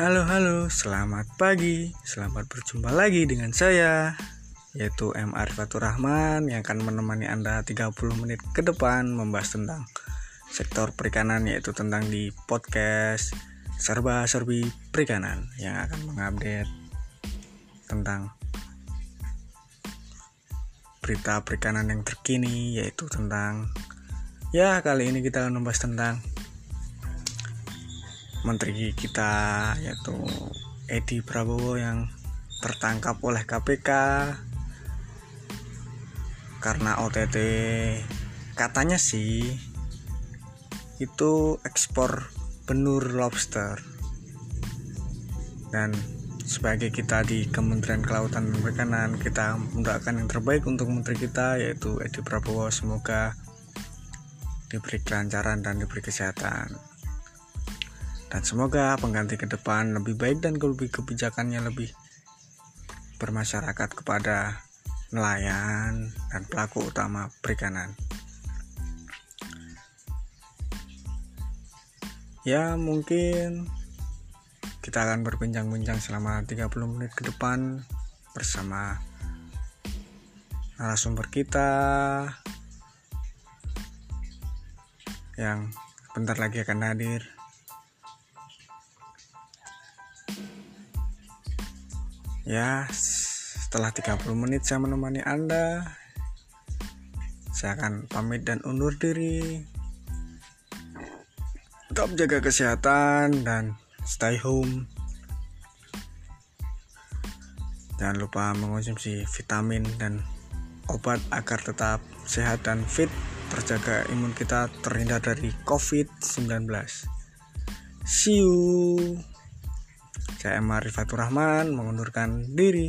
Halo halo, selamat pagi. Selamat berjumpa lagi dengan saya yaitu M Arifatur Rahman yang akan menemani Anda 30 menit ke depan membahas tentang sektor perikanan yaitu tentang di podcast Serba Serbi Perikanan yang akan mengupdate tentang berita perikanan yang terkini yaitu tentang ya kali ini kita akan membahas tentang menteri kita yaitu Edi Prabowo yang tertangkap oleh KPK karena OTT katanya sih itu ekspor benur lobster. Dan sebagai kita di Kementerian Kelautan dan Perikanan kita mendoakan yang terbaik untuk menteri kita yaitu Edi Prabowo. Semoga diberi kelancaran dan diberi kesehatan dan semoga pengganti ke depan lebih baik dan lebih kebijakannya lebih bermasyarakat kepada nelayan dan pelaku utama perikanan. Ya mungkin kita akan berbincang-bincang selama 30 menit ke depan bersama narasumber kita yang bentar lagi akan hadir ya setelah 30 menit saya menemani anda saya akan pamit dan undur diri tetap jaga kesehatan dan stay home. Jangan lupa mengonsumsi vitamin dan obat agar tetap sehat dan fit. Terjaga imun kita terhindar dari covid-19 see you saya Emma Rifatur Rahman mengundurkan diri.